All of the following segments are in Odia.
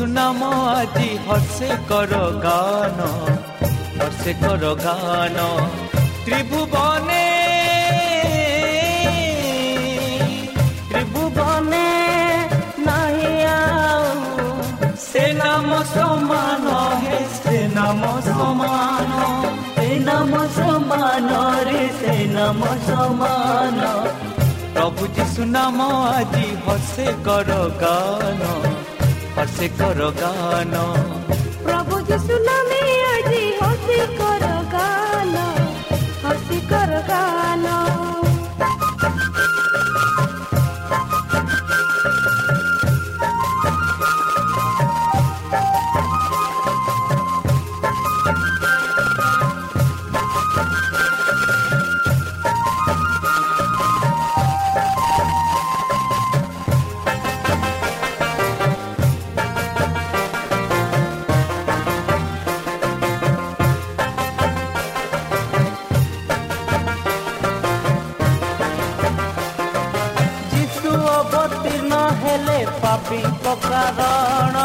যিশু নাম আজি হৰ্ষে কৰ গান হৰ্ষে কৰ গান ত্ৰিভুৱনে ত্ৰিভুৱনে নাহি সে নাম সমান হে সে নাম সমান সে নাম সমান রে সে নাম সমান প্রভু যিশু নাম আজি হসে কর গান হসে কর গান। প্রভু যিশু নামে আজি হসে কর গান। হসে কর গান। ପାପୀଙ୍କ କାରଣ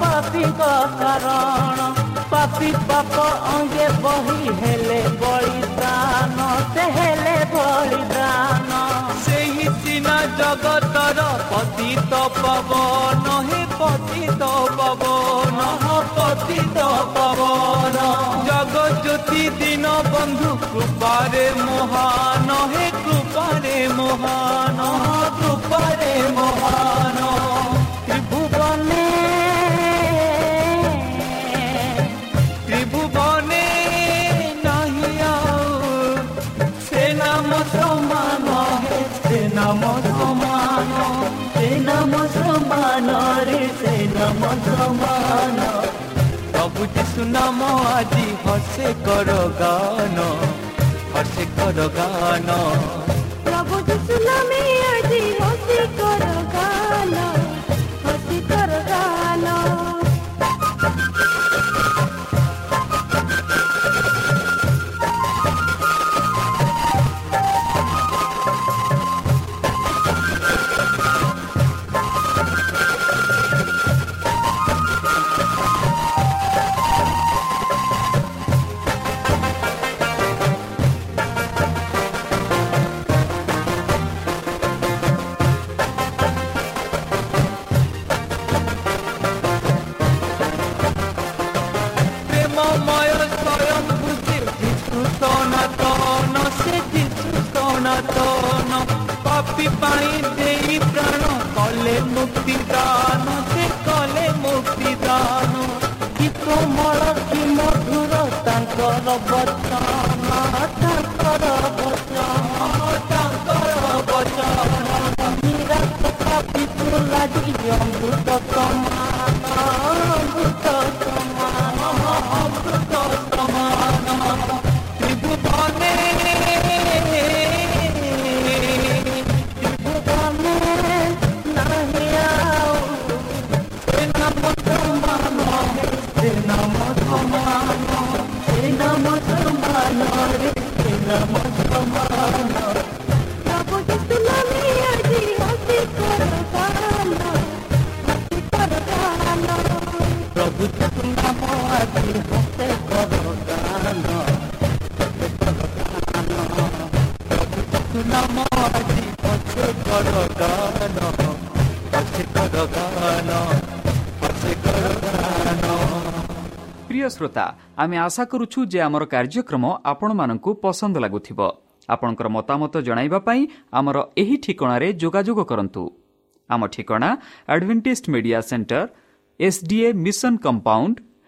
ପାପୀଙ୍କ କାରଣ ପାପୀ ପାପ ଅଙ୍ଗେ ବହି ହେଲେ ବଳିଦାନ ସେ ହେଲେ ବଳିଦାନ ସେହି ସିନା ଜଗତର ପତିତ ପବନ ହେ ପତିତ ପବନ ପତିତ ପବନ ଜଗଜ୍ୟୋତି ଦିନ ବନ୍ଧୁ କୃପାରେ ମହାନ ହେ କୃପାରେ ମହାନ কৃপারে মহানো সমান প্রভু যিশু নাম আজি হসে কর গান, হসে কর গান। প্রভু যিশু নামে আজি হসি কর গান। ଗାନ ଗୀତ ମଳ କି ମଧୁର ତାଙ୍କର ବଚନ ତାଙ୍କର ବଚନ ତାଙ୍କର ବଚନ ନିରାଶ ପାପିକୁ ଲାଗି ଅମୃତ প্রিয় শ্রোতা আমি আশা করুছু যে আমার কার্যক্রম আপনার পসন্দ লাগুব আপনার মতামত পাই আমার এই ঠিকার যোগাযোগ করতু আমার ঠিকা advantage media centre SDA mission compound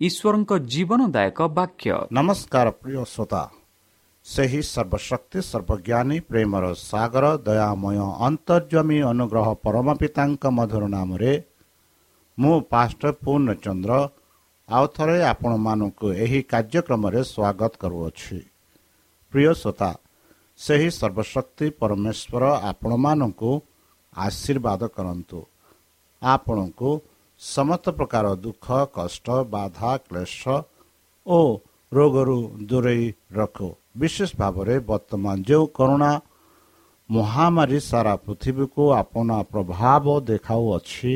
ଈଶ୍ୱରଙ୍କ ଜୀବନଦାୟକ ବାକ୍ୟ। ନମସ୍କାର ପ୍ରିୟ ଶ୍ରୋତା। ସେହି ସର୍ବଶକ୍ତି ସର୍ବଜ୍ଞାନୀ ପ୍ରେମର ସାଗର ଦୟାମୟ ଅନ୍ତର୍ଜମୀ ଅନୁଗ୍ରହ ପରମ ପିତାଙ୍କ ମଧୁର ନାମରେ ମୁଁ ପାଷ୍ଟର ପୂର୍ଣ୍ଣଚନ୍ଦ୍ର ଆଉ ଥରେ ଆପଣମାନଙ୍କୁ ଏହି କାର୍ଯ୍ୟକ୍ରମରେ ସ୍ୱାଗତ କରୁଅଛି। ପ୍ରିୟ ଶ୍ରୋତା ସେହି ସର୍ବଶକ୍ତି ପରମେଶ୍ୱର ଆପଣମାନଙ୍କୁ ଆଶୀର୍ବାଦ କରନ୍ତୁ। ଆପଣଙ୍କୁ ସମସ୍ତ ପ୍ରକାର ଦୁଃଖ କଷ୍ଟ ବାଧା କ୍ଲେଶ ଓ ରୋଗରୁ ଦୂରେଇ ରଖୁ। ବିଶେଷ ଭାବରେ ବର୍ତ୍ତମାନ ଯେଉଁ କରୋନା ମହାମାରୀ ସାରା ପୃଥିବୀକୁ ଆପଣା ପ୍ରଭାବ ଦେଖାଉଅଛି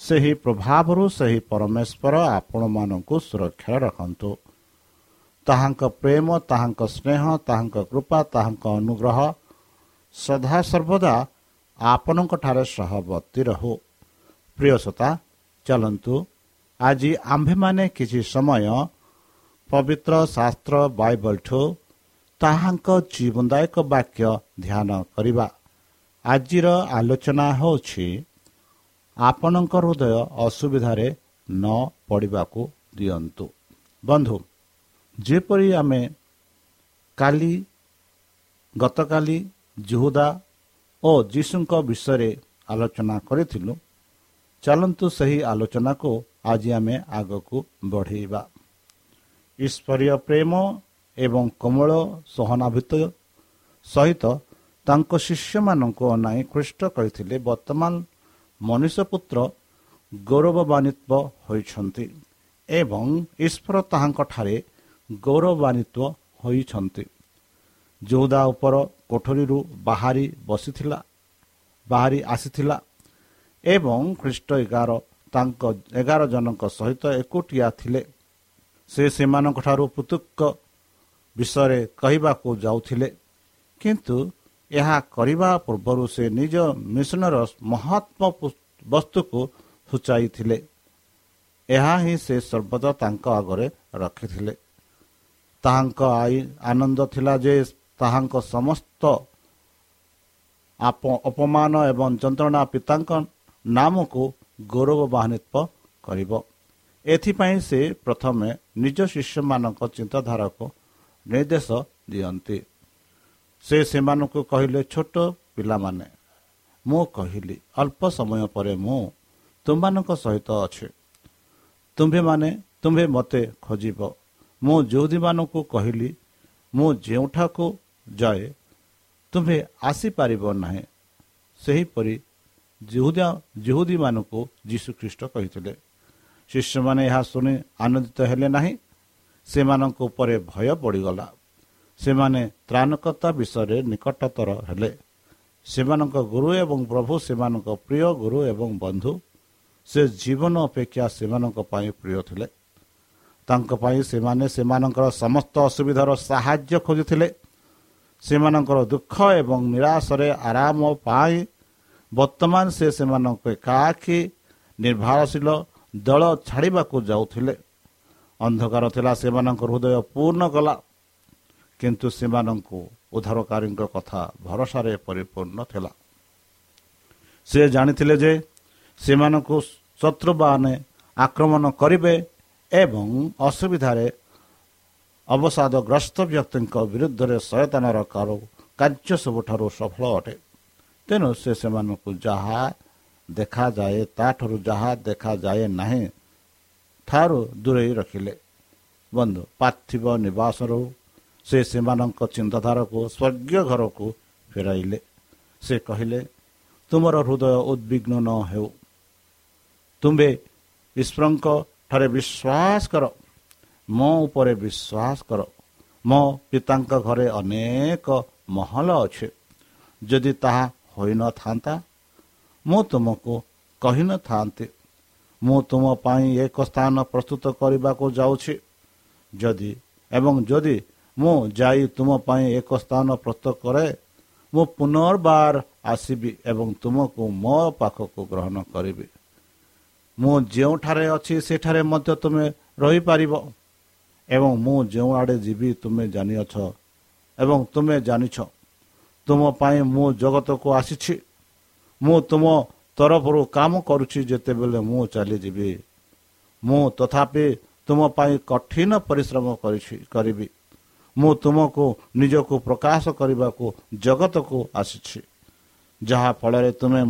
ସେହି ପ୍ରଭାବରୁ ସେହି ପରମେଶ୍ୱର ଆପଣମାନଙ୍କୁ ସୁରକ୍ଷା ରଖନ୍ତୁ। ତାହାଙ୍କ ପ୍ରେମ ତାହାଙ୍କ ସ୍ନେହ ତାହାଙ୍କ କୃପା ତାହାଙ୍କ ଅନୁଗ୍ରହ ସଦାସର୍ବଦା ଆପଣଙ୍କଠାରେ ସହବର୍ତ୍ତୀ ରହୁ। ପ୍ରିୟସତା ଚାଲନ୍ତୁ। ଆଜି ଆମ୍ଭେମାନେ କିଛି ସମୟ ପବିତ୍ର ଶାସ୍ତ୍ର ବାଇବଲଠୁ ତାହାଙ୍କ ଜୀବନଦାୟକ ବାକ୍ୟ ଧ୍ୟାନ କରିବା। ଆଜିର ଆଲୋଚନା ହେଉଛି ଆପଣଙ୍କ ହୃଦୟ ଅସୁବିଧାରେ ନ ପଡ଼ିବାକୁ ଦିଅନ୍ତୁ। ବନ୍ଧୁ ଯେପରି ଆମେ କାଲି ଗତକାଲି ଜୁହୁଦା ଓ ଯୀଶୁଙ୍କ ବିଷୟରେ ଆଲୋଚନା କରିଥିଲୁ ଚାଲନ୍ତୁ ସେହି ଆଲୋଚନାକୁ ଆଜି ଆମେ ଆଗକୁ ବଢ଼େଇବା। ଈଶ୍ୱରୀୟ ପ୍ରେମ ଏବଂ କୋମଳ ସହନାଭିତ ସହିତ ତାଙ୍କ ଶିଷ୍ୟମାନଙ୍କୁ ଅନାଇ ଖ୍ରୀଷ୍ଟ କହିଥିଲେ ବର୍ତ୍ତମାନ ମନୁଷ୍ୟ ପୁତ୍ର ଗୌରବାନ୍ୱିତ ହୋଇଛନ୍ତି ଏବଂ ଈଶ୍ୱର ତାହାଙ୍କଠାରେ ଗୌରବାନ୍ୱିତ ହୋଇଛନ୍ତି। ଯୋଉଦା ଉପର କୋଠରୀରୁ ବାହାରି ବସିଥିଲା ବାହାରି ଆସିଥିଲା ଏବଂ ଖ୍ରୀଷ୍ଟ ଏଗାର ତାଙ୍କ ଏଗାର ଜଣଙ୍କ ସହିତ ଏକୁଟିଆ ଥିଲେ। ସେ ସେମାନଙ୍କଠାରୁ ପୃଥକ ବିଷୟରେ କହିବାକୁ ଯାଉଥିଲେ। କିନ୍ତୁ ଏହା କରିବା ପୂର୍ବରୁ ସେ ନିଜ ମିଶନର ମହାତ୍ମ ବସ୍ତୁକୁ ସୂଚାଇଥିଲେ। ଏହା ହିଁ ସେ ସର୍ବଦା ତାଙ୍କ ଆଗରେ ରଖିଥିଲେ। ତାହାଙ୍କ ଆଇ ଆନନ୍ଦ ଥିଲା ଯେ ତାହାଙ୍କ ସମସ୍ତ ଅପମାନ ଏବଂ ଯନ୍ତ୍ରଣା ପିତାଙ୍କ ନାମକୁ ଗୌରବାନ୍ୱିତ କରିବ ଏଥିପାଇଁ ସେ ପ୍ରଥମେ ନିଜ ଶିଷ୍ୟମାନଙ୍କ ଚିନ୍ତାଧାରାକୁ ନିର୍ଦ୍ଦେଶ ଦିଅନ୍ତି। ସେ ସେମାନଙ୍କୁ କହିଲେ ଛୋଟ ପିଲାମାନେ ମୁଁ କହିଲି ଅଳ୍ପ ସମୟ ପରେ ମୁଁ ତୁମମାନଙ୍କ ସହିତ ଅଛି। ତୁମ୍ଭେମାନେ ତୁମ୍ଭେ ମୋତେ ଖୋଜିବ। ମୁଁ ଯେଉଁଦୀମାନଙ୍କୁ କହିଲି ମୁଁ ଯେଉଁଠାକୁ ଯାଏ ତୁମ୍ଭେ ଆସିପାରିବ ନାହିଁ। ସେହିପରି ଜୁହୁଦୀମାନଙ୍କୁ ଯୀଶୁଖ୍ରୀଷ୍ଟ କହିଥିଲେ। ଶିଷ୍ୟମାନେ ଏହା ଶୁଣି ଆନନ୍ଦିତ ହେଲେ ନାହିଁ। ସେମାନଙ୍କ ଉପରେ ଭୟ ପଡ଼ିଗଲା। ସେମାନେ ତ୍ରାଣକର୍ତ୍ତା ବିଷୟରେ ନିକଟତର ହେଲେ। ସେମାନଙ୍କ ଗୁରୁ ଏବଂ ପ୍ରଭୁ ସେମାନଙ୍କ ପ୍ରିୟ ଗୁରୁ ଏବଂ ବନ୍ଧୁ ସେ ଜୀବନ ଅପେକ୍ଷା ସେମାନଙ୍କ ପାଇଁ ପ୍ରିୟ ଥିଲେ। ତାଙ୍କ ପାଇଁ ସେମାନେ ସେମାନଙ୍କର ସମସ୍ତ ଅସୁବିଧାର ସାହାଯ୍ୟ ଖୋଜୁଥିଲେ। ସେମାନଙ୍କର ଦୁଃଖ ଏବଂ ନିରାଶରେ ଆରାମ ପାଇଁ ବର୍ତ୍ତମାନ ସେ ସେମାନଙ୍କ ଏକାଖି ନିର୍ଭରଶୀଳ ଦଳ ଛାଡ଼ିବାକୁ ଯାଉଥିଲେ। ଅନ୍ଧକାର ଥିଲା ସେମାନଙ୍କ ହୃଦୟ ପୂର୍ଣ୍ଣ କଲା। କିନ୍ତୁ ସେମାନଙ୍କୁ ଉଦ୍ଧାରକାରୀଙ୍କ କଥା ଭରସାରେ ପରିପୂର୍ଣ୍ଣ ଥିଲା। ସେ ଜାଣିଥିଲେ ଯେ ସେମାନଙ୍କୁ ଶତ୍ରୁମାନେ ଆକ୍ରମଣ କରିବେ ଏବଂ ଅସୁବିଧାରେ ଅବସାଦଗ୍ରସ୍ତ ବ୍ୟକ୍ତିଙ୍କ ବିରୁଦ୍ଧରେ ସୟତାନର କାର୍ଯ୍ୟ ସବୁଠାରୁ ସଫଳ ଅଟେ। ତେଣୁ ସେ ସେମାନଙ୍କୁ ଯାହା ଦେଖାଯାଏ ତାଠାରୁ ଯାହା ଦେଖାଯାଏ ନାହିଁ ଠାରୁ ଦୂରେଇ ରଖିଲେ। ବନ୍ଧୁ ପାର୍ଥିବ ନିବାସରୁ ସେ ସେମାନଙ୍କ ଚିନ୍ତାଧାରାକୁ ସ୍ୱର୍ଗୀୟ ଘରକୁ ଫେରାଇଲେ। ସେ କହିଲେ ତୁମର ହୃଦୟ ଉଦ୍ବିଗ୍ନ ନ ହେଉ। ତୁମ୍ଭେ ଈଶ୍ୱରଙ୍କ ଠାରେ ବିଶ୍ୱାସ କର। ମୋ ଉପରେ ବିଶ୍ୱାସ କର। ମୋ ପିତାଙ୍କ ଘରେ ଅନେକ ମହଲ ଅଛି। ଯଦି ତାହା ହୋଇନଥାନ୍ତା। ମୁଁ ତୁମକୁ କହିନଥାନ୍ତି। ମୁଁ ତୁମ ପାଇଁ ଏକ ସ୍ଥାନ ପ୍ରସ୍ତୁତ କରିବାକୁ ଯାଉଛି। ଯଦି ଏବଂ ଯଦି ମୁଁ ଯାଇ ତୁମ ପାଇଁ ଏକ ସ୍ଥାନ ପ୍ରସ୍ତୁତ କରେ ମୁଁ ପୁନର୍ବାର ଆସିବି ଏବଂ ତୁମକୁ ମୋ ପାଖକୁ ଗ୍ରହଣ କରିବି। ମୁଁ ଯେଉଁଠାରେ ଅଛି ସେଠାରେ ମଧ୍ୟ ତୁମେ ରହିପାରିବ। ଏବଂ ମୁଁ ଯେଉଁଆଡ଼େ ଯିବି ତୁମେ ଜାଣିଅଛ ଏବଂ ତୁମେ ଜାଣିଛ। ତୁମ ପାଇଁ ମୁଁ ଜଗତକୁ ଆସିଛି। ମୁଁ ତୁମ ତରଫରୁ କାମ କରୁଛି ଯେତେବେଳେ ମୁଁ ଚାଲିଯିବି। ମୁଁ ତଥାପି ତୁମ ପାଇଁ କଠିନ ପରିଶ୍ରମ କରିଛି କରିବି। ମୁଁ ତୁମକୁ ନିଜକୁ ପ୍ରକାଶ କରିବାକୁ ଜଗତକୁ ଆସିଛି। ଯାହାଫଳରେ ତୁମେ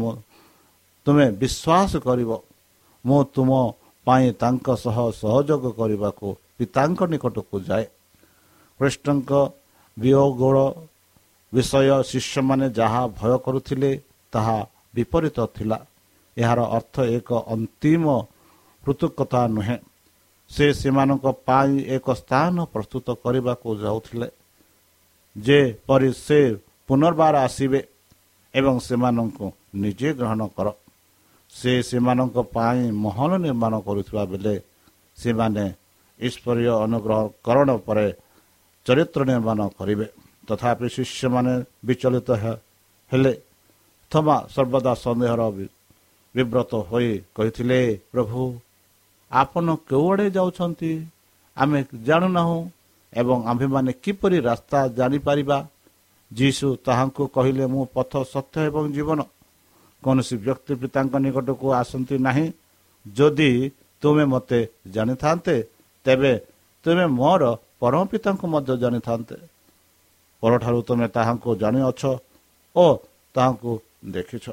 ତୁମେ ବିଶ୍ୱାସ କରିବ। ମୁଁ ତୁମ ପାଇଁ ତାଙ୍କ ସହ ସହଯୋଗ କରିବାକୁ ପିତାଙ୍କ ନିକଟକୁ ଯାଏ। କୃଷ୍ଣଙ୍କ ବିୟୋଗୋଳ ବିଷୟ ଶିଷ୍ୟମାନେ ଯାହା ଭୟ କରୁଥିଲେ ତାହା ବିପରୀତ ଥିଲା। ଏହାର ଅର୍ଥ ଏକ ଅନ୍ତିମ ପୃଥକତା ନୁହେଁ। ସେ ସେମାନଙ୍କ ପାଇଁ ଏକ ସ୍ଥାନ ପ୍ରସ୍ତୁତ କରିବାକୁ ଯାଉଥିଲେ। ଯେପରି ସେ ପୁନର୍ବାର ଆସିବେ ଏବଂ ସେମାନଙ୍କୁ ନିଜେ ଗ୍ରହଣ କର। ସେ ସେମାନଙ୍କ ପାଇଁ ମହଲ ନିର୍ମାଣ କରୁଥିବା ବେଳେ ସେମାନେ ଈଶ୍ୱରୀୟ ଅନୁଗ୍ରହକରଣ ପରେ ଚରିତ୍ର ନିର୍ମାଣ କରିବେ। ତଥାପି ଶିଷ୍ୟମାନେ ବିଚଳିତ ହେଲେ ଥମା ସର୍ବଦା ସନ୍ଦେହର ବିବ୍ରତ ହୋଇ କହିଥିଲେ ପ୍ରଭୁ ଆପଣ କେଉଁଆଡ଼େ ଯାଉଛନ୍ତି ଆମେ ଜାଣୁନାହୁଁ ଏବଂ ଆମ୍ଭେମାନେ କିପରି ରାସ୍ତା ଜାଣିପାରିବା ଯୀଶୁ ତାହାଙ୍କୁ କହିଲେ ମୁଁ ପଥ ସତ୍ୟ ଏବଂ ଜୀବନ କୌଣସି ବ୍ୟକ୍ତି ପିତାଙ୍କ ନିକଟକୁ ଆସନ୍ତି ନାହିଁ? ଯଦି ତୁମେ ମୋତେ ଜାଣିଥାନ୍ତେ ତେବେ ତୁମେ ମୋର ପରମ ପିତାଙ୍କୁ ମଧ୍ୟ ଜାଣିଥାନ୍ତେ। ପରଠାରୁ ତୁମେ ତାହାଙ୍କୁ ଜାଣିଅଛ ଓ ତାହାଙ୍କୁ ଦେଖିଛ।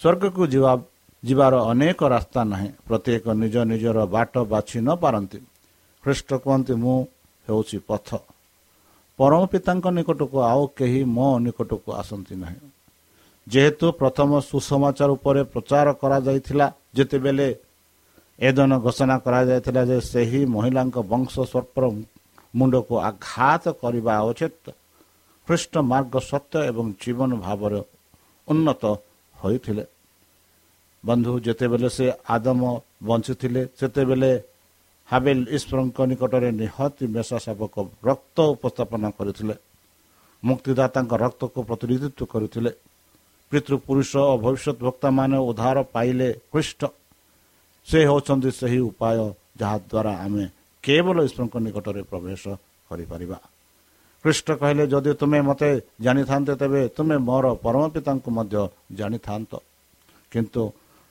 ସ୍ୱର୍ଗକୁ ଯିବା ଯିବାର ଅନେକ ରାସ୍ତା ନାହିଁ। ପ୍ରତ୍ୟେକ ନିଜ ନିଜର ବାଟ ବାଛି ନ ପାରନ୍ତି। ଖ୍ରୀଷ୍ଟ କୁହନ୍ତି ମୁଁ ହେଉଛି ପଥ। ପରମ ପିତାଙ୍କ ନିକଟକୁ ଆଉ କେହି ମୋ ନିକଟକୁ ଆସନ୍ତି ନାହିଁ। ଯେହେତୁ ପ୍ରଥମ ସୁସମାଚାର ଉପରେ ପ୍ରଚାର କରାଯାଇଥିଲା ଯେତେବେଳେ ଏଦନ ଘୋଷଣା କରାଯାଇଥିଲା ଯେ ସେହି ମହିଳାଙ୍କ ବଂଶ ସ୍ୱର୍ପର ମୁଣ୍ଡକୁ ଆଘାତ କରିବା ଉଚିତ ଖ୍ରୀଷ୍ଟ ମାର୍ଗ ସତ୍ୟ ଏବଂ ଜୀବନ ଭାବରେ ଉନ୍ନତ ହୋଇଥିଲେ ବନ୍ଧୁ ଯେତେବେଳେ ସେ ଆଦମ ବଞ୍ଚିଥିଲେ ସେତେବେଳେ ହାବେଲ ଈଶ୍ୱରଙ୍କ ନିକଟରେ ନିହତି ମେଷା ଶାବକ ରକ୍ତ ଉପସ୍ଥାପନ କରିଥିଲେ ମୁକ୍ତିଦାତାଙ୍କ ରକ୍ତକୁ ପ୍ରତିନିଧିତ୍ୱ କରିଥିଲେ ପିତୃପୁରୁଷ ଓ ଭବିଷ୍ୟତ ବକ୍ତାମାନେ ଉଦ୍ଧାର ପାଇଲେ ଖ୍ରୀଷ୍ଟ ସେ ହେଉଛନ୍ତି ସେହି ଉପାୟ ଯାହାଦ୍ୱାରା ଆମେ କେବଳ ଈଶ୍ୱରଙ୍କ ନିକଟରେ ପ୍ରବେଶ କରିପାରିବା ଖ୍ରୀଷ୍ଟ କହିଲେ ଯଦି ତୁମେ ମୋତେ ଜାଣିଥାନ୍ତ ତେବେ ତୁମେ ମୋର ପରମ ପିତାଙ୍କୁ ମଧ୍ୟ ଜାଣିଥାନ୍ତ। କିନ୍ତୁ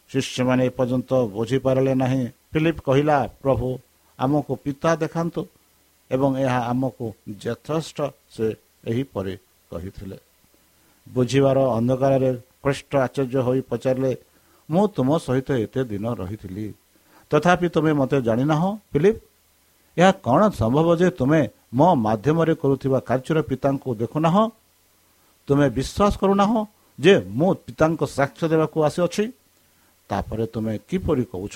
ଶିଷ୍ୟମାନେ ଏପର୍ଯ୍ୟନ୍ତ ବୁଝିପାରିଲେ ନାହିଁ। ଫିଲିପ କହିଲା ପ୍ରଭୁ ଆମକୁ ପିତା ଦେଖାନ୍ତୁ ଏବଂ ଏହା ଆମକୁ ଯଥେଷ୍ଟ ସେ ଏହିପରି କହିଥିଲେ। ବୁଝିବାର ଅନ୍ଧକାରରେ ଖ୍ରୀଷ୍ଟ ଆଶ୍ଚର୍ଯ୍ୟ ହୋଇ ପଚାରିଲେ ମୁଁ ତୁମ ସହିତ ଏତେ ଦିନ ରହିଥିଲି ତଥାପି ତୁମେ ମୋତେ ଜାଣିନାହଁ ଫିଲିପ? ଏହା କ'ଣ ସମ୍ଭବ ଯେ ତୁମେ ମୋ ମାଧ୍ୟମରେ କରୁଥିବା କାର୍ଯ୍ୟର ପିତାଙ୍କୁ ଦେଖୁନାହଁ ତୁମେ ବିଶ୍ୱାସ କରୁନାହଁ ଯେ ମୁଁ ପିତାଙ୍କ ସାକ୍ଷ୍ୟ ଦେବାକୁ ଆସିଅଛି। ତାପରେ ତୁମେ କିପରି କହୁଛ?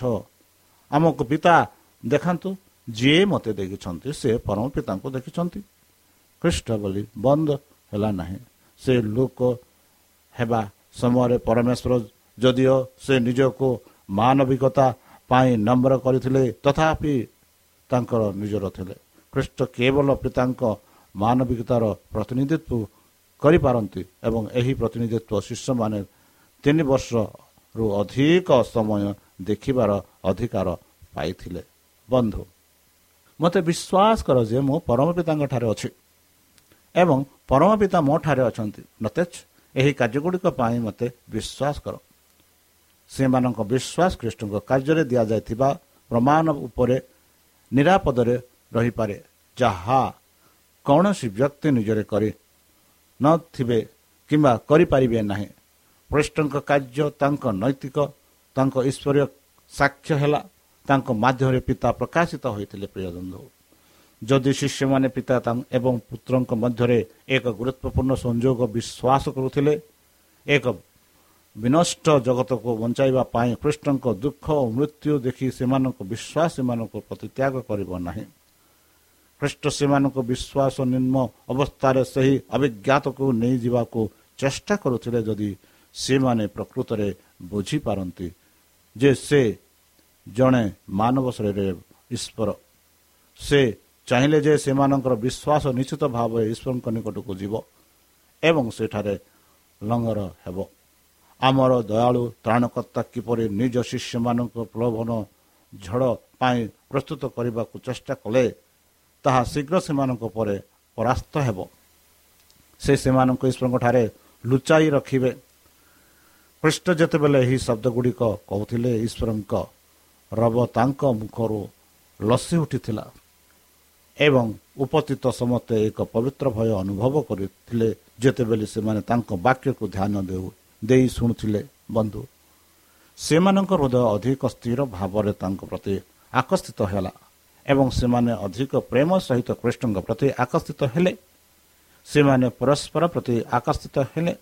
ଆମକୁ ପିତା ଦେଖାନ୍ତୁ ଯିଏ ମୋତେ ଦେଖିଛନ୍ତି ସେ ପରମ ପିତାଙ୍କୁ ଦେଖିଛନ୍ତି। ଖ୍ରୀଷ୍ଟ ବୋଲି ବନ୍ଦ ହେଲା ନାହିଁ। ସେ ଲୋକ ହେବା ସମୟରେ ପରମେଶ୍ୱର ଯଦିଓ ସେ ନିଜକୁ ମାନବିକତା ପାଇଁ ନମ୍ର କରିଥିଲେ ତଥାପି ତାଙ୍କର ନିଜର ଥିଲେ। ଖ୍ରୀଷ୍ଟ କେବଳ ପିତାଙ୍କ ମାନବିକତାର ପ୍ରତିନିଧିତ୍ୱ କରିପାରନ୍ତି ଏବଂ ଏହି ପ୍ରତିନିଧିତ୍ୱ ଶିଷ୍ୟମାନେ ତିନି ବର୍ଷରୁ ଅଧିକ ସମୟ ଦେଖିବାର ଅଧିକାର ପାଇଥିଲେ। ବନ୍ଧୁ ମୋତେ ବିଶ୍ୱାସ କର ଯେ ମୁଁ ପରମ ପିତାଙ୍କ ଠାରେ ଅଛି ଏବଂ ପରମ ପିତା ମୋ ଠାରେ ଅଛନ୍ତି। ନତେଜ ଏହି କାର୍ଯ୍ୟଗୁଡ଼ିକ ପାଇଁ ମୋତେ ବିଶ୍ୱାସ କର। ସେମାନଙ୍କ ବିଶ୍ୱାସ ଖ୍ରୀଷ୍ଟଙ୍କ କାର୍ଯ୍ୟରେ ଦିଆଯାଇଥିବା ପ୍ରମାଣ ଉପରେ ନିରାପଦରେ ରହିପାରେ। ଯାହା କୌଣସି ବ୍ୟକ୍ତି ନିଜରେ କରି ନଥିବେ କିମ୍ବା କରିପାରିବେ ନାହିଁ। ଖ୍ରୀଷ୍ଟଙ୍କ କାର୍ଯ୍ୟ ତାଙ୍କ ନୈତିକ ତାଙ୍କ ଈଶ୍ୱରୀୟ ସାକ୍ଷ୍ୟ ହେଲା ତାଙ୍କ ମାଧ୍ୟମରେ ପିତା ପ୍ରକାଶିତ ହୋଇଥିଲେ ପ୍ରିୟ ବନ୍ଧୁ। ଯଦି ଶିଷ୍ୟମାନେ ପିତା ଏବଂ ପୁତ୍ରଙ୍କ ମଧ୍ୟରେ ଏକ ଗୁରୁତ୍ୱପୂର୍ଣ୍ଣ ସଂଯୋଗ ବିଶ୍ୱାସ କରୁଥିଲେ ଏକ ବିନଷ୍ଟ ଜଗତକୁ ବଞ୍ଚାଇବା ପାଇଁ କୃଷ୍ଣଙ୍କ ଦୁଃଖ ଓ ମୃତ୍ୟୁ ଦେଖି ସେମାନଙ୍କ ବିଶ୍ୱାସ ସେମାନଙ୍କୁ ପ୍ରତିତ୍ୟାଗ କରିବ ନାହିଁ। ଖ୍ରୀଷ୍ଟ ସେମାନଙ୍କ ବିଶ୍ୱାସ ନିମ୍ନ ଅବସ୍ଥାରେ ସେହି ଅଭିଜ୍ଞାତକୁ ନେଇଯିବାକୁ ଚେଷ୍ଟା କରୁଥିଲେ ଯଦି ସେମାନେ ପ୍ରକୃତରେ ବୁଝିପାରନ୍ତି ଯେ ସେ ଜଣେ ମାନବ ଶରୀରରେ ଈଶ୍ୱର। ସେ ଚାହିଁଲେ ଯେ ସେମାନଙ୍କର ବିଶ୍ୱାସ ନିଶ୍ଚିତ ଭାବରେ ଈଶ୍ୱରଙ୍କ ନିକଟକୁ ଯିବ ଏବଂ ସେଠାରେ ଲଙ୍ଗର ହେବ। ଆମର ଦୟାଳୁ ତ୍ରାଣକର୍ତ୍ତା କିପରି ନିଜ ଶିଷ୍ୟମାନଙ୍କ ପ୍ରଲୋଭନ ଝଡ଼ ପାଇଁ ପ୍ରସ୍ତୁତ କରିବାକୁ ଚେଷ୍ଟା କଲେ ତାହା ଶୀଘ୍ର ସେମାନଙ୍କ ପରେ ପରାସ୍ତ ହେବ। ସେ ସେମାନଙ୍କୁ ଈଶ୍ୱରଙ୍କଠାରେ ଲୁଚାଇ ରଖିବେ। ଖ୍ରୀଷ୍ଟ ଯେତେବେଳେ ଏହି ଶବ୍ଦ ଗୁଡ଼ିକ କହୁଥିଲେ ଈଶ୍ୱରଙ୍କ ରବ ତାଙ୍କ ମୁଖରୁ ଲସି ଉଠିଥିଲା ଏବଂ ଉପସ୍ଥିତ ସମସ୍ତେ ଏକ ପବିତ୍ର ଭୟ ଅନୁଭବ କରିଥିଲେ ଯେତେବେଳେ ସେମାନେ ତାଙ୍କ ବାକ୍ୟକୁ ଧ୍ୟାନ ଦେଉ ଦେଇ ଶୁଣୁଥିଲେ ବନ୍ଧୁ ସେମାନଙ୍କ ହୃଦୟ ଅଧିକ ସ୍ଥିର ଭାବରେ ତାଙ୍କ ପ୍ରତି ଆକର୍ଷିତ ହେଲା। ଏବଂ ସେମାନେ ଅଧିକ ପ୍ରେମ ସହିତ କୃଷ୍ଣଙ୍କ ପ୍ରତି ଆକର୍ଷିତ ହେଲେ। ସେମାନେ ପରସ୍ପର ପ୍ରତି ଆକର୍ଷିତ ହେଲେ।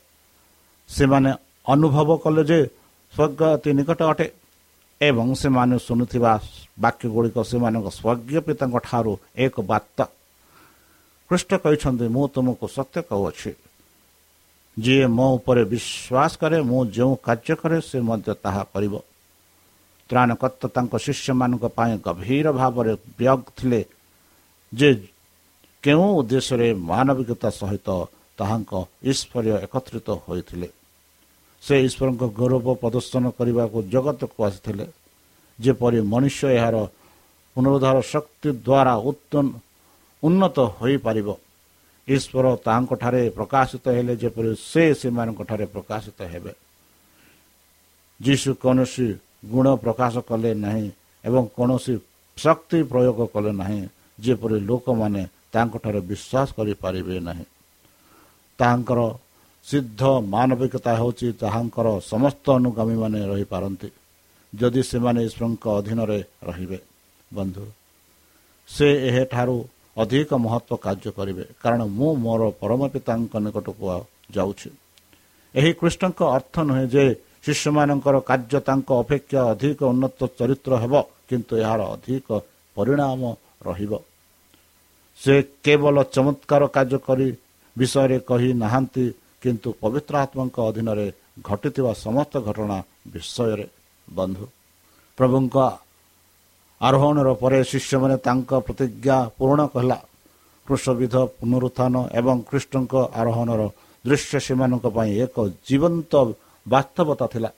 ସେମାନେ ଅନୁଭବ କଲେ ଯେ ସ୍ୱର୍ଗ ଅତି ନିକଟ ଅଟେ ଏବଂ ସେମାନେ ଶୁଣୁଥିବା ବାକ୍ୟ ଗୁଡ଼ିକ ସେମାନଙ୍କ ସ୍ୱର୍ଗୀୟ ପିତାଙ୍କ ଠାରୁ ଏକ ବାର୍ତ୍ତା। କୃଷ୍ଣ କହିଛନ୍ତି ମୁଁ ତୁମକୁ ସତ୍ୟ କହୁଅଛି। ଯିଏ ମୋ ଉପରେ ବିଶ୍ୱାସ କରେ ମୁଁ ଯେଉଁ କାର୍ଯ୍ୟ କରେ ସେ ମଧ୍ୟ ତାହା କରିବ। ତ୍ରାଣକର୍ତ୍ତା ତାଙ୍କ ଶିଷ୍ୟମାନଙ୍କ ପାଇଁ ଗଭୀର ଭାବରେ ବ୍ୟଗ ଥିଲେ ଯେ କେଉଁ ଉଦ୍ଦେଶ୍ୟରେ ମାନବିକତା ସହିତ ତାହାଙ୍କ ଈଶ୍ୱରୀୟ ଏକତ୍ରିତ ହୋଇଥିଲେ। ସେ ଈଶ୍ୱରଙ୍କ ଗୌରବ ପ୍ରଦର୍ଶନ କରିବାକୁ ଜଗତକୁ ଆସିଥିଲେ। ଯେପରି ମନୁଷ୍ୟ ଏହାର ପୁନରୁଦ୍ଧାର ଶକ୍ତି ଦ୍ୱାରା ଉନ୍ନତ ହୋଇପାରିବ। ଈଶ୍ୱର ତାହାଙ୍କଠାରେ ପ୍ରକାଶିତ ହେଲେ ଯେପରି ସେ ସେମାନଙ୍କଠାରେ ପ୍ରକାଶିତ ହେବେ। ଯୀଶୁ କୌଣସି ଗୁଣ ପ୍ରକାଶ କଲେ ନାହିଁ ଏବଂ କୌଣସି ଶକ୍ତି ପ୍ରୟୋଗ କଲେ ନାହିଁ ଯେପରି ଲୋକମାନେ ତାଙ୍କଠାରେ ବିଶ୍ୱାସ କରିପାରିବେ ନାହିଁ। ତାହାଙ୍କର ସିଦ୍ଧ ମାନବିକତା ହେଉଛି ତାହାଙ୍କର ସମସ୍ତ ଅନୁଗାମୀମାନେ ରହିପାରନ୍ତି ଯଦି ସେମାନେ ଈଶ୍ୱରଙ୍କ ଅଧୀନରେ ରହିବେ। ବନ୍ଧୁ ସେ ଏହାଠାରୁ ଅଧିକ ମହତ୍ଵ କାର୍ଯ୍ୟ କରିବେ କାରଣ ମୁଁ ମୋର ପରମ ପିତାଙ୍କ ନିକଟକୁ ଯାଉଛି। ଏହି କୃଷ୍ଣଙ୍କ ଅର୍ଥ ନୁହେଁ ଯେ ଶିଶୁମାନଙ୍କର କାର୍ଯ୍ୟ ତାଙ୍କ ଅପେକ୍ଷା ଅଧିକ ଉନ୍ନତ ଚରିତ୍ର ହେବ କିନ୍ତୁ ଏହାର ଅଧିକ ପରିଣାମ ରହିବ। ସେ କେବଳ ଚମତ୍କାର କାର୍ଯ୍ୟ କରି ବିଷୟରେ କହି ନାହାନ୍ତି କିନ୍ତୁ ପବିତ୍ର ଆତ୍ମାଙ୍କ ଅଧୀନରେ ଘଟିଥିବା ସମସ୍ତ ଘଟଣା ବିଷୟରେ। ବନ୍ଧୁ ପ୍ରଭୁଙ୍କ ଆରୋହଣର ପରେ ଶିଷ୍ୟମାନେ ତାଙ୍କ ପ୍ରତିଜ୍ଞା ପୂରଣ କଲା। କୃଷବିଧ ପୁନରୁତ୍ଥାନ ଏବଂ କୃଷ୍ଣଙ୍କ ଆରୋହଣର ଦୃଶ୍ୟ ସେମାନଙ୍କ ପାଇଁ ଏକ ଜୀବନ୍ତ ବାସ୍ତବତା ଥିଲା।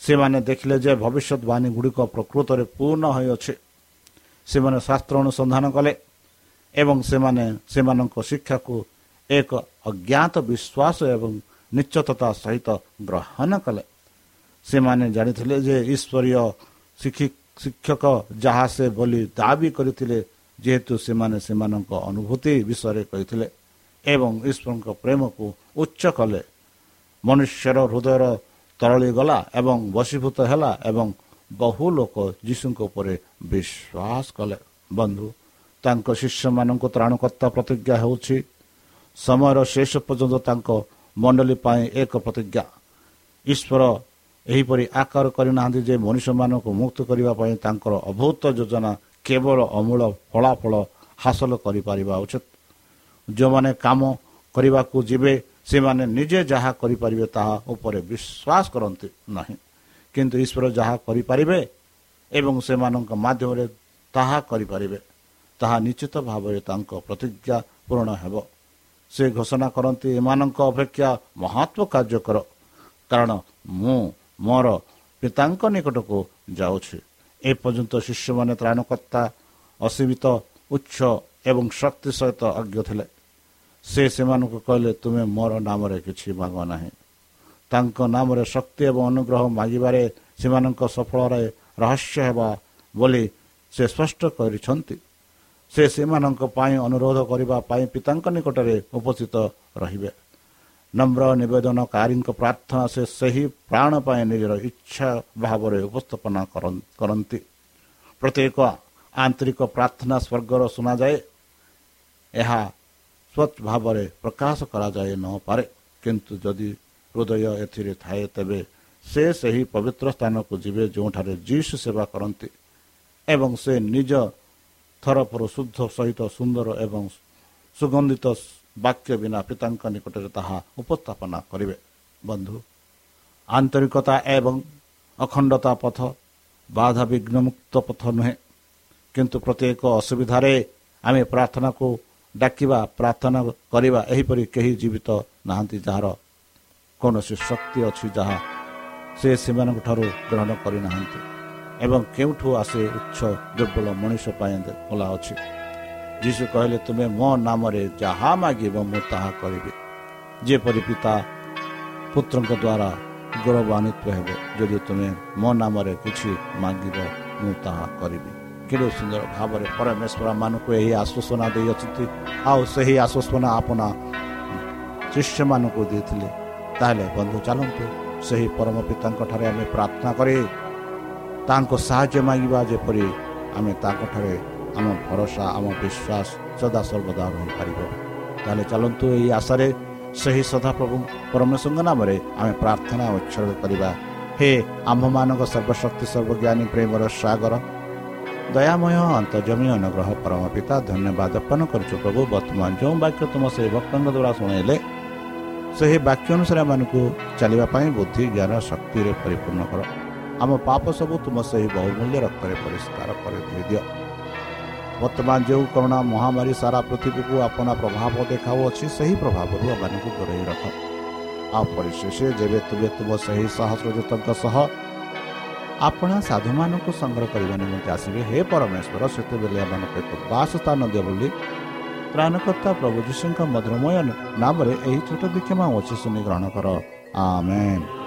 ସେମାନେ ଦେଖିଲେ ଯେ ଭବିଷ୍ୟତବାଣୀ ଗୁଡ଼ିକ ପ୍ରକୃତରେ ପୂର୍ଣ୍ଣ ହୋଇଅଛି। ସେମାନେ ଶାସ୍ତ୍ର ଅନୁସନ୍ଧାନ କଲେ ଏବଂ ସେମାନେ ସେମାନଙ୍କ ଶିକ୍ଷାକୁ ଏକ ଅଜ୍ଞାତ ବିଶ୍ୱାସ ଏବଂ ନିଶ୍ଚତତା ସହିତ ଗ୍ରହଣ କଲେ। ସେମାନେ ଜାଣିଥିଲେ ଯେ ଈଶ୍ୱରୀୟ ଶିକ୍ଷକ ଯାହା ସେ ବୋଲି ଦାବି କରିଥିଲେ ଯେହେତୁ ସେମାନେ ସେମାନଙ୍କ ଅନୁଭୂତି ବିଷୟରେ କହିଥିଲେ ଏବଂ ଈଶ୍ୱରଙ୍କ ପ୍ରେମକୁ ଉଚ୍ଚ କଲେ। ମନୁଷ୍ୟର ହୃଦୟର ତରଳି ଗଲା ଏବଂ ବଶୀଭୂତ ହେଲା ଏବଂ ବହୁ ଲୋକ ଯୀଶୁଙ୍କ ଉପରେ ବିଶ୍ୱାସ କଲେ। ବନ୍ଧୁ ତାଙ୍କ ଶିଷ୍ୟମାନଙ୍କୁ ତ୍ରାଣକର୍ତ୍ତା ପ୍ରତିଜ୍ଞା ହେଉଛି। ସମୟର ଶେଷ ପର୍ଯ୍ୟନ୍ତ ତାଙ୍କ ମଣ୍ଡଳୀ ପାଇଁ ଏକ ପ୍ରତିଜ୍ଞା। ଈଶ୍ୱର ଏହିପରି ଆକାର କରିନାହାନ୍ତି ଯେ ମନୁଷ୍ୟମାନଙ୍କୁ ମୁକ୍ତ କରିବା ପାଇଁ ତାଙ୍କର ଅଭୂତ ଯୋଜନା କେବଳ ଅମୂଳ ଫଳାଫଳ ହାସଲ କରିପାରିବା ଉଚିତ। ଯେଉଁମାନେ କାମ କରିବାକୁ ଯିବେ ସେମାନେ ନିଜେ ଯାହା କରିପାରିବେ ତାହା ଉପରେ ବିଶ୍ୱାସ କରନ୍ତି ନାହିଁ। କିନ୍ତୁ ଈଶ୍ୱର ଯାହା କରିପାରିବେ ଏବଂ ସେମାନଙ୍କ ମାଧ୍ୟମରେ ତାହା କରିପାରିବେ ତାହା ନିଶ୍ଚିତ ଭାବରେ ତାଙ୍କ ପ୍ରତିଜ୍ଞା ପୂରଣ ହେବ। ସେ ଘୋଷଣା କରନ୍ତି ଏମାନଙ୍କ ଅପେକ୍ଷା ମହତ୍ଵ କାର୍ଯ୍ୟ କର କାରଣ ମୁଁ ମୋର ପିତାଙ୍କ ନିକଟକୁ ଯାଉଛି। ଏପର୍ଯ୍ୟନ୍ତ ଶିଷ୍ୟମାନେ ତ୍ରାଣକର୍ତ୍ତା ଅସୀମିତ ଉଚ୍ଚ ଏବଂ ଶକ୍ତି ସହିତ ଅଜ୍ଞ ଥିଲେ। ସେ ସେମାନଙ୍କୁ କହିଲେ ତୁମେ ମୋର ନାମରେ କିଛି ମାଗ ନାହିଁ। ତାଙ୍କ ନାମରେ ଶକ୍ତି ଏବଂ ଅନୁଗ୍ରହ ମାଗିବାରେ ସେମାନଙ୍କ ସଫଳରେ ରହସ୍ୟ ହେବା ବୋଲି ସେ ସ୍ପଷ୍ଟ କରିଛନ୍ତି। ସେ ସେମାନଙ୍କ ପାଇଁ ଅନୁରୋଧ କରିବା ପାଇଁ ପିତାଙ୍କ ନିକଟରେ ଉପସ୍ଥିତ ରହିବେ। ନମ୍ର ନିବେଦନକାରୀଙ୍କ ପ୍ରାର୍ଥନା ସେ ସେହି ପ୍ରାଣ ପାଇଁ ନିଜର ଇଚ୍ଛା ଭାବରେ ଉପସ୍ଥାପନା କର- କରନ୍ତି। ପ୍ରତ୍ୟେକ ଆନ୍ତରିକ ପ୍ରାର୍ଥନା ସ୍ୱର୍ଗର ଶୁଣାଯାଏ। ଏହା ସ୍ୱଚ୍ଛ ଭାବରେ ପ୍ରକାଶ କରାଯାଇ ନପାରେ କିନ୍ତୁ ଯଦି ହୃଦୟ ଏଥିରେ ଥାଏ ତେବେ ସେ ସେହି ପବିତ୍ର ସ୍ଥାନକୁ ଯିବେ ଯେଉଁଠାରେ ଯୀଶୁ ସେବା କରନ୍ତି ଏବଂ ସେ ନିଜ ଥରପରୁ ଶୁଦ୍ଧ ସହିତ ସୁନ୍ଦର ଏବଂ ସୁଗନ୍ଧିତ ବାକ୍ୟ ବିନା ପିତାଙ୍କ ନିକଟରେ ତାହା ଉପସ୍ଥାପନା କରିବେ। ବନ୍ଧୁ ଆନ୍ତରିକତା ଏବଂ ଅଖଣ୍ଡତା ପଥ ବାଧା ବିଘ୍ନମୁକ୍ତ ପଥ ନୁହେଁ। କିନ୍ତୁ ପ୍ରତ୍ୟେକ ଅସୁବିଧାରେ ଆମେ ପ୍ରାର୍ଥନାକୁ ଡାକିବା ପ୍ରାର୍ଥନା କରିବା ଏହିପରି କେହି ଜୀବିତ ନାହାନ୍ତି ଯାହାର କୌଣସି ଶକ୍ତି ଅଛି ଯାହା ସେ ସେମାନଙ୍କଠାରୁ ଗ୍ରହଣ କରିନାହାନ୍ତି ଏବଂ କେଉଁଠୁ ଆସେ ଉଚ୍ଚ ଦୁର୍ବଳ ମଣିଷ ପାଇଁ ଖୋଲା ଅଛି। ଯୀଶୁ କହିଲେ ତୁମେ ମୋ ନାମରେ ଯାହା ମାଗିବ ମୁଁ ତାହା କରିବି। ଯେପରି ପିତା ପୁତ୍ରଙ୍କ ଦ୍ୱାରା ଗୌରବାନ୍ୱିତ ହେବେ ଯଦି ତୁମେ ମୋ ନାମରେ କିଛି ମାଗିବ ମୁଁ ତାହା କରିବି। କେଡ଼େ ସୁନ୍ଦର ଭାବରେ ପରମେଶ୍ୱର ମାନଙ୍କୁ ଏହି ଆଶ୍ୱାସନା ଦେଇଅଛନ୍ତି ଆଉ ସେହି ଆଶ୍ୱାସନା ଆପଣା ଶିଷ୍ୟମାନଙ୍କୁ ଦେଇଥିଲେ ତାହେଲେ ବନ୍ଧୁ ଚାଲନ୍ତୁ ସେହି ପରମ ପିତାଙ୍କଠାରେ ଆମେ ପ୍ରାର୍ଥନା କରି ତାଙ୍କ ସାହାଯ୍ୟ ମାଗିବା ଯେପରି ଆମେ ତାଙ୍କଠାରେ ଆମ ଭରସା ଆମ ବିଶ୍ୱାସ ସଦାସର୍ବଦା ରହିପାରିବ ତାହେଲେ ଚାଲନ୍ତୁ ଏହି ଆଶାରେ ସେହି ସଦାପ୍ରଭୁ ପରମେଶ୍ୱରଙ୍କ ନାମରେ ଆମେ ପ୍ରାର୍ଥନା ଉତ୍ସର୍ଗ କରିବା ହେ ଆମ୍ଭମାନଙ୍କ ସର୍ବଶକ୍ତି ସର୍ବଜ୍ଞାନୀ ପ୍ରେମର ସାଗର ଦୟାମୟ ଅନ୍ତର୍ଜମୀ ଅନୁଗ୍ରହ ପରମ ପିତା ଧନ୍ୟବାଦ ଅର୍ପଣ କରୁଛୁ ପ୍ରଭୁ ବର୍ତ୍ତମାନ ଯେଉଁ ବାକ୍ୟ ତୁମ ସେହି ଭକ୍ତଙ୍କ ଦ୍ୱାରା ଶୁଣାଇଲେ ସେହି ବାକ୍ୟ ଅନୁସାରେ ଆମମାନଙ୍କୁ ଚାଲିବା ପାଇଁ ବୁଦ୍ଧି ଜ୍ଞାନ ଶକ୍ତିରେ ପରିପୂର୍ଣ୍ଣ କର। ଆମ ପାପ ସବୁ ତୁମ ସେହି ବହୁମୂଲ୍ୟ ରକ୍ତରେ ପରିଷ୍କାର କରି ଦେଇଦିଅ ବର୍ତ୍ତମାନ ଯେଉଁ କରୋନା ମହାମାରୀ ସାରା ପୃଥିବୀକୁ ଆପଣା ପ୍ରଭାବ ଦେଖାଉଅଛି ସେହି ପ୍ରଭାବରୁ ଆମମାନଙ୍କୁ ଦୂରେଇ ରଖ। ଆଉ ପରିଶେଷ ଯେବେ ତୁମେ ତୁମ ସେହି ସହସ୍ରଦୂତଙ୍କ ସହ ଆପଣା ସାଧୁମାନଙ୍କୁ ସଂଗ୍ରହ କରିବା ନିମନ୍ତେ ଆସିବେ। ହେ ପରମେଶ୍ୱର ସେତେବେଳେ ଏମାନଙ୍କୁ ଏକ ବାସ ସ୍ଥାନ ଦିଅ ବୋଲି ତ୍ରାଣକର୍ତ୍ତା ପ୍ରଭୁ ଯୀଶୁଙ୍କ ମଧୁରମୟ ନାମରେ ଏହି ଛୋଟ ବିକ୍ଷମା ଅଛି ଶୁଣି ଗ୍ରହଣ କର। ଆମେନ୍।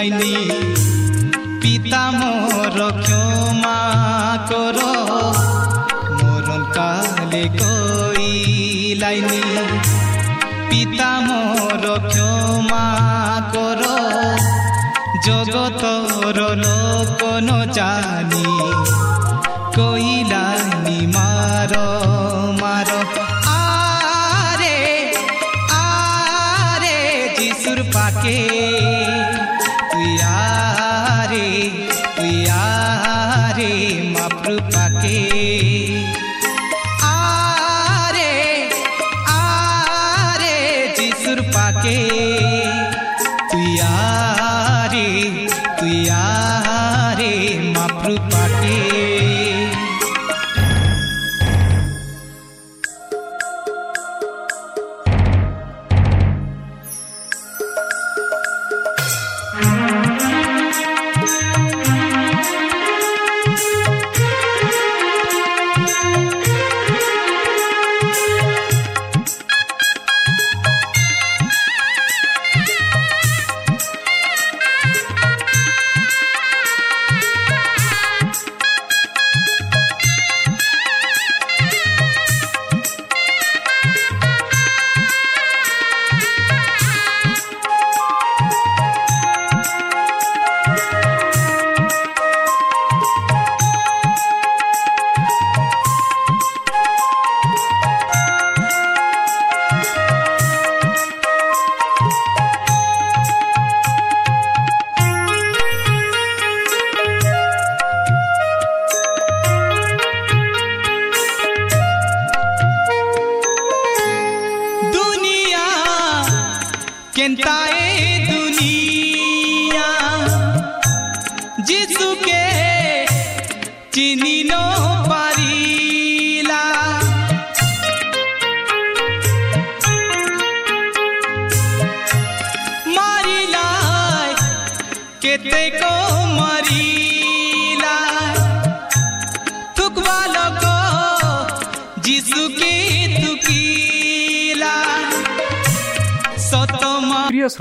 কইলাইনি পিতা মোর ক্ষমা কর। কালে কইলাইনি পিতা মোর ক্ষমা কর। জগতর লোক জানি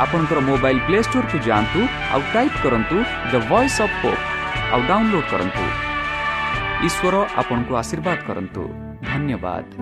आपणकर मोबाइल प्ले स्टोर को जान्तु आउ टाइप करतु द वॉइस ऑफ होप आउ डाउनलोड करन्तु ईश्वर आपनको आशीर्वाद करतु धन्यवाद